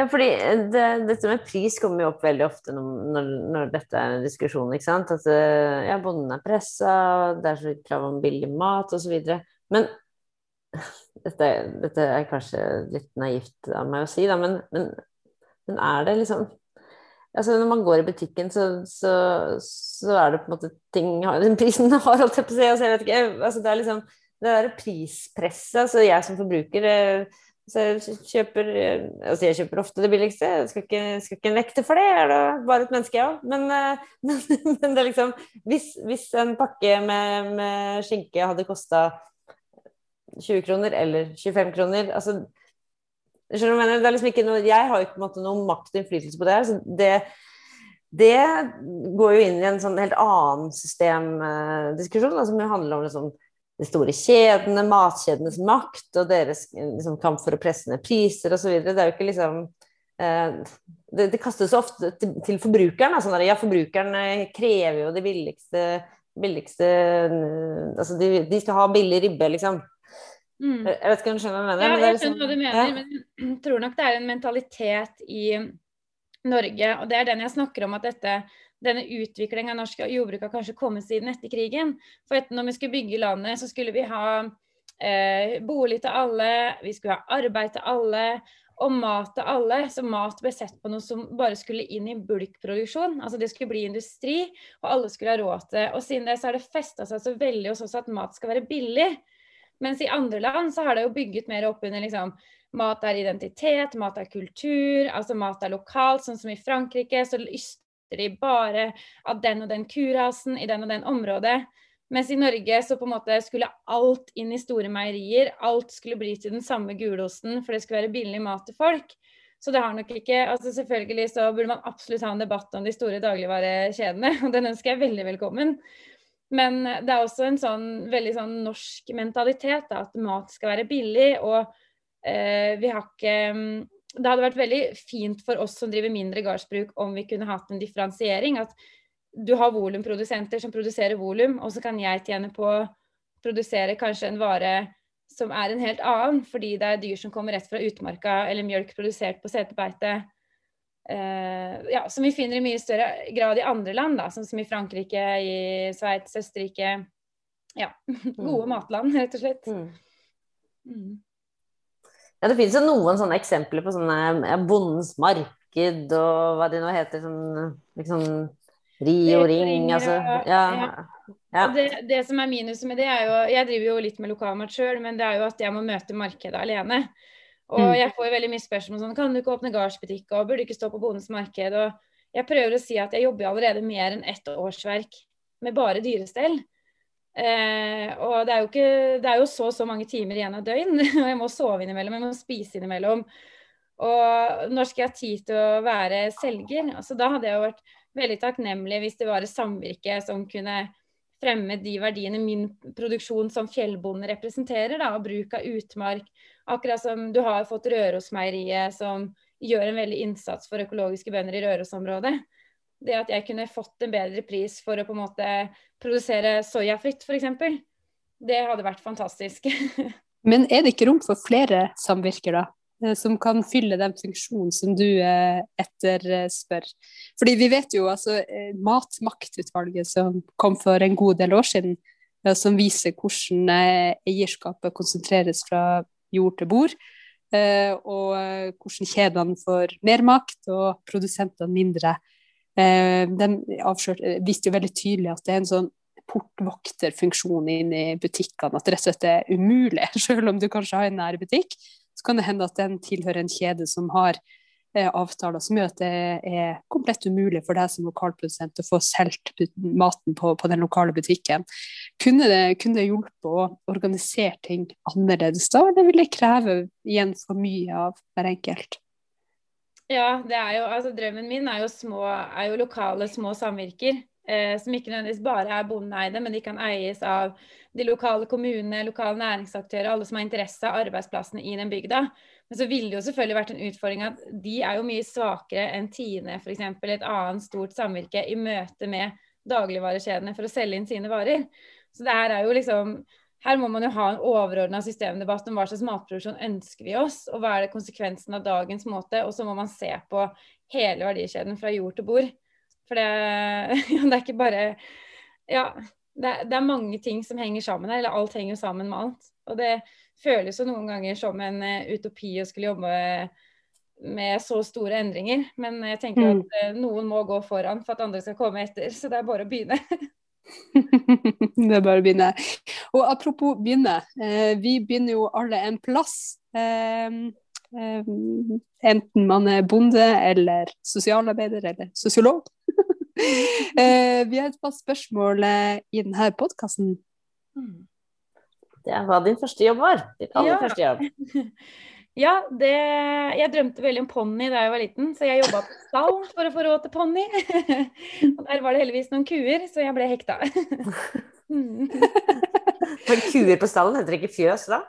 Ja, fordi det, Dette med pris kommer jo opp veldig ofte når, når dette er en diskusjon. ikke sant? At eh, ja, bonden er pressa, det er så krav om billig mat osv. Men dette, dette, er kanskje litt naivt av meg å si, da, men, men, men er det liksom altså Når man går i butikken, så, så, så, er det på en måte ting Prisen har, holdt jeg på å si. Altså, jeg vet ikke, altså, det er liksom det der prispresset. Altså, jeg som forbruker eh, jeg kjøper eh, Altså, jeg kjøper ofte det billigste. Jeg skal ikke, skal ikke nekte for det, jeg er da bare et menneske, jeg òg. Men, eh, men, men, det er liksom Hvis, hvis en pakke med, med skinke hadde kosta 20 kroner eller 25 kroner altså liksom noe Jeg har jo ikke måte noen makt og innflytelse på det så det det går jo inn i en sånn helt annen systemdiskusjon, som jo handler om liksom de store kjedene, matkjedenes makt og deres liksom, kamp for å presse ned priser osv. Det er jo ikke liksom eh, det, det, kastes ofte til, til forbrukeren. Sånn der, ja, forbrukeren krever jo det billigste, billigste Altså de, de, skal ha billig ribbe, liksom. Mm. Jeg vet ikke om du skjønner hva jeg mener? Ja, jeg skjønner hva du mener, ja. men jeg tror nok det er en mentalitet i Norge, og det er den jeg snakker om at dette denne utviklingen av norsk jordbruk har kanskje kommet siden etter krigen. For etter når vi skulle bygge landet, så skulle vi ha eh, bolig til alle, vi skulle ha arbeid til alle og mat til alle. Så mat ble sett på noe som bare skulle inn i bulkproduksjon. Altså det skulle bli industri, og alle skulle ha råd til. Og siden det så har det festa seg så veldig hos oss at mat skal være billig. Mens i andre land så har det jo bygget mer opp under liksom Mat er identitet, mat er kultur, altså mat er lokalt, sånn som i Frankrike. Så de bare av den og den kurasen i den og den området. Mens i Norge så på en måte skulle alt inn i store meierier. Alt skulle bli til den samme gulosten, for det skulle være billig mat til folk. Så det har nok ikke altså Selvfølgelig så burde man absolutt ha en debatt om de store dagligvarekjedene, og den ønsker jeg veldig velkommen. Men det er også en sånn veldig sånn norsk mentalitet da, at mat skal være billig. Og eh, vi har ikke det hadde vært veldig fint for oss som driver mindre gardsbruk, om vi kunne hatt en differensiering. At du har volumprodusenter som produserer volum, og så kan jeg tjene på å produsere kanskje en vare som er en helt annen, fordi det er dyr som kommer rett fra utmarka, eller mjølk produsert på setebeite. Uh, ja, som vi finner i mye større grad i andre land, da, som, som i Frankrike, i Sveits, Østerrike. Ja, gode mm. matland, rett og slett. Mm. Mm. Ja, det finnes jo noen sånne eksempler på sånne ja, Bondens marked og hva de nå heter. Sånn liksom Rio Ring, Ring altså. Ja. ja. Det, det, som er minuset med det, er jo Jeg driver jo litt med lokalmat sjøl, men det er jo at jeg må møte markedet alene. Og mm. jeg får veldig mye spørsmål sånn Kan du ikke åpne gardsbutikk, og burde du ikke stå på Bondens marked? Og jeg prøver å si at jeg jobber allerede mer enn ett årsverk med bare dyrestell. Eh, og det er, jo ikke, det er jo så så mange timer igjen av døgn, og jeg må sove innimellom, jeg må spise innimellom. Og når skal jeg ha tid til å være selger? Altså, da hadde jeg jo vært veldig takknemlig hvis det var et samvirke som kunne fremme de verdiene min produksjon som fjellbonde representerer, da, og bruk av utmark. Akkurat som du har fått Rørosmeieriet, som gjør en veldig innsats for økologiske bønder i Rørosområdet det at jeg kunne fått en bedre pris for å på en måte produsere soyafritt f.eks., det hadde vært fantastisk. Men er det ikke rom for flere samvirker, da? Eh, som kan fylle den funksjonen som du eh, etterspør. Fordi vi vet jo altså eh, Matmaktutvalget som kom for en god del år siden, som viser hvordan eierskapet konsentreres fra jord til bord. Og hvordan kjedene får mer makt og produsentene mindre. Den avslørte, viste jo veldig tydelig at det er en sånn portvokterfunksjon inn i butikkene. At det rett og slett er umulig. Selv om du kanskje har en nær butikk, så kan det hende at den tilhører en kjede som har eh, avtaler som gjør at det er komplett umulig for deg som lokalprodusent å få solgt maten på, på, den lokale butikken. Kunne det, kunne det hjulpet å organisere ting annerledes da, eller vil det kreve igjen for mye av hver enkelt? Ja, jo, altså drømmen min er jo, små, er jo lokale små samvirker. Eh, som ikke nødvendigvis bare er bondeeide, men de kan eies av de lokale kommunene, lokale næringsaktører, alle som har interesse av arbeidsplassene i den bygda. Men så ville det jo selvfølgelig vært en utfordring at de er jo mye svakere enn Tine f.eks. Et annet stort samvirke i møte med dagligvarekjedene for å selge inn sine varer. Så det her er jo liksom her må man jo ha en overordna systemdebatt om hva slags matproduksjon ønsker vi oss, og hva er det konsekvensen av dagens måte. Og så må man se på hele verdikjeden fra jord til bord. For det, ja, det er ikke bare Ja, det, det, er mange ting som henger sammen her. Eller alt henger jo sammen med alt. Og det føles jo noen ganger som en uh, utopi å skulle jobbe med så store endringer. Men jeg tenker mm. at uh, noen må gå foran for at andre skal komme etter. Så det er bare å begynne. det er bare å begynne. Og apropos begynne, eh, vi begynner jo alle en plass. Eh, eh, enten man er bonde eller sosialarbeider eller sosiolog. Eh, vi har et par spørsmål eh, i denne podkasten. Det er hva din første jobb var. Ditt aller Ja. første jobb. Ja, det, jeg drømte veldig om ponni da jeg var liten, så jeg jobba på stall for å få råd til ponni. Og der var det heldigvis noen kuer, så jeg ble hekta. Mm. For kuer på stallen heter det ikke fjøs da?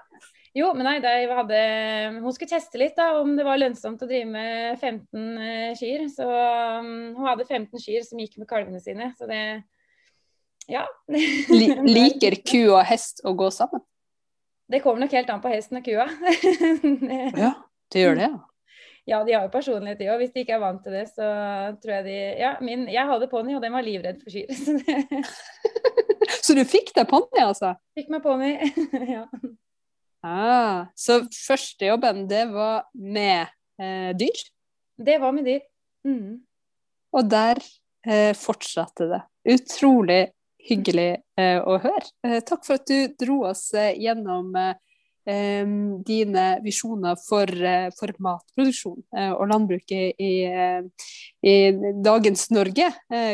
Jo, men nei, hadde, hun skulle teste litt da, om det var lønnsomt å drive med 15 eh, kyr. Så um, hun hadde 15 kyr som gikk med kalvene sine, så det Ja. Liker ku og hest å gå sammen? Det kommer nok helt an på hesten og kua. Ja, det gjør det, ja. Ja, de har jo personlighet, de òg. Hvis de ikke er vant til det, så tror jeg de Ja, min, jeg hadde ponni, og den var livredd for kyr. Så det Så du fikk deg ponni, altså? fikk meg ponni. ja. Ah, så første jobben, det var med eh, dyr? Det var med dyr. Mm. Og der eh, fortsatte det. Utrolig hyggelig eh, å høre. Eh, takk for at du dro oss eh, gjennom eh, dine visjoner for, for matproduksjon og landbruket i, i dagens Norge,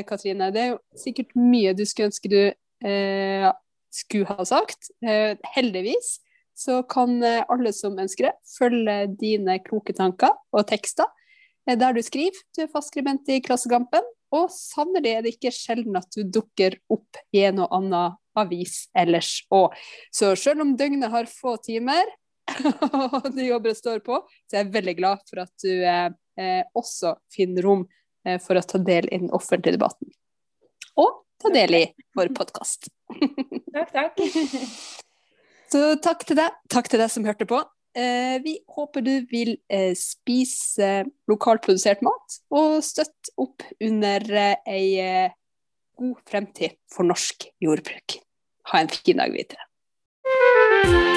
Katrine. Det er jo sikkert mye du skulle ønske du eh, skulle ha sagt. Eh, heldigvis så kan eh, alle som ønsker det, følge dine kloke tanker og tekster eh, der du skriver. Du er fast skribent i Klassekampen, og sannelig er det ikke sjelden at du dukker opp i en og annen avis ellers òg. Så selv om døgnet har få timer, og du jobber står på, så er jeg veldig glad for at du eh, eh, også finner rom eh, for å ta del i den offentlige debatten. Og ta del i vår podkast. Takk, takk. Så takk til deg. Takk til deg som hørte på. Eh, vi håper du vil eh, spise lokalprodusert mat, og støtte opp under eh, ei god fremtid for norsk jordbruk. Ha en fin dag videre.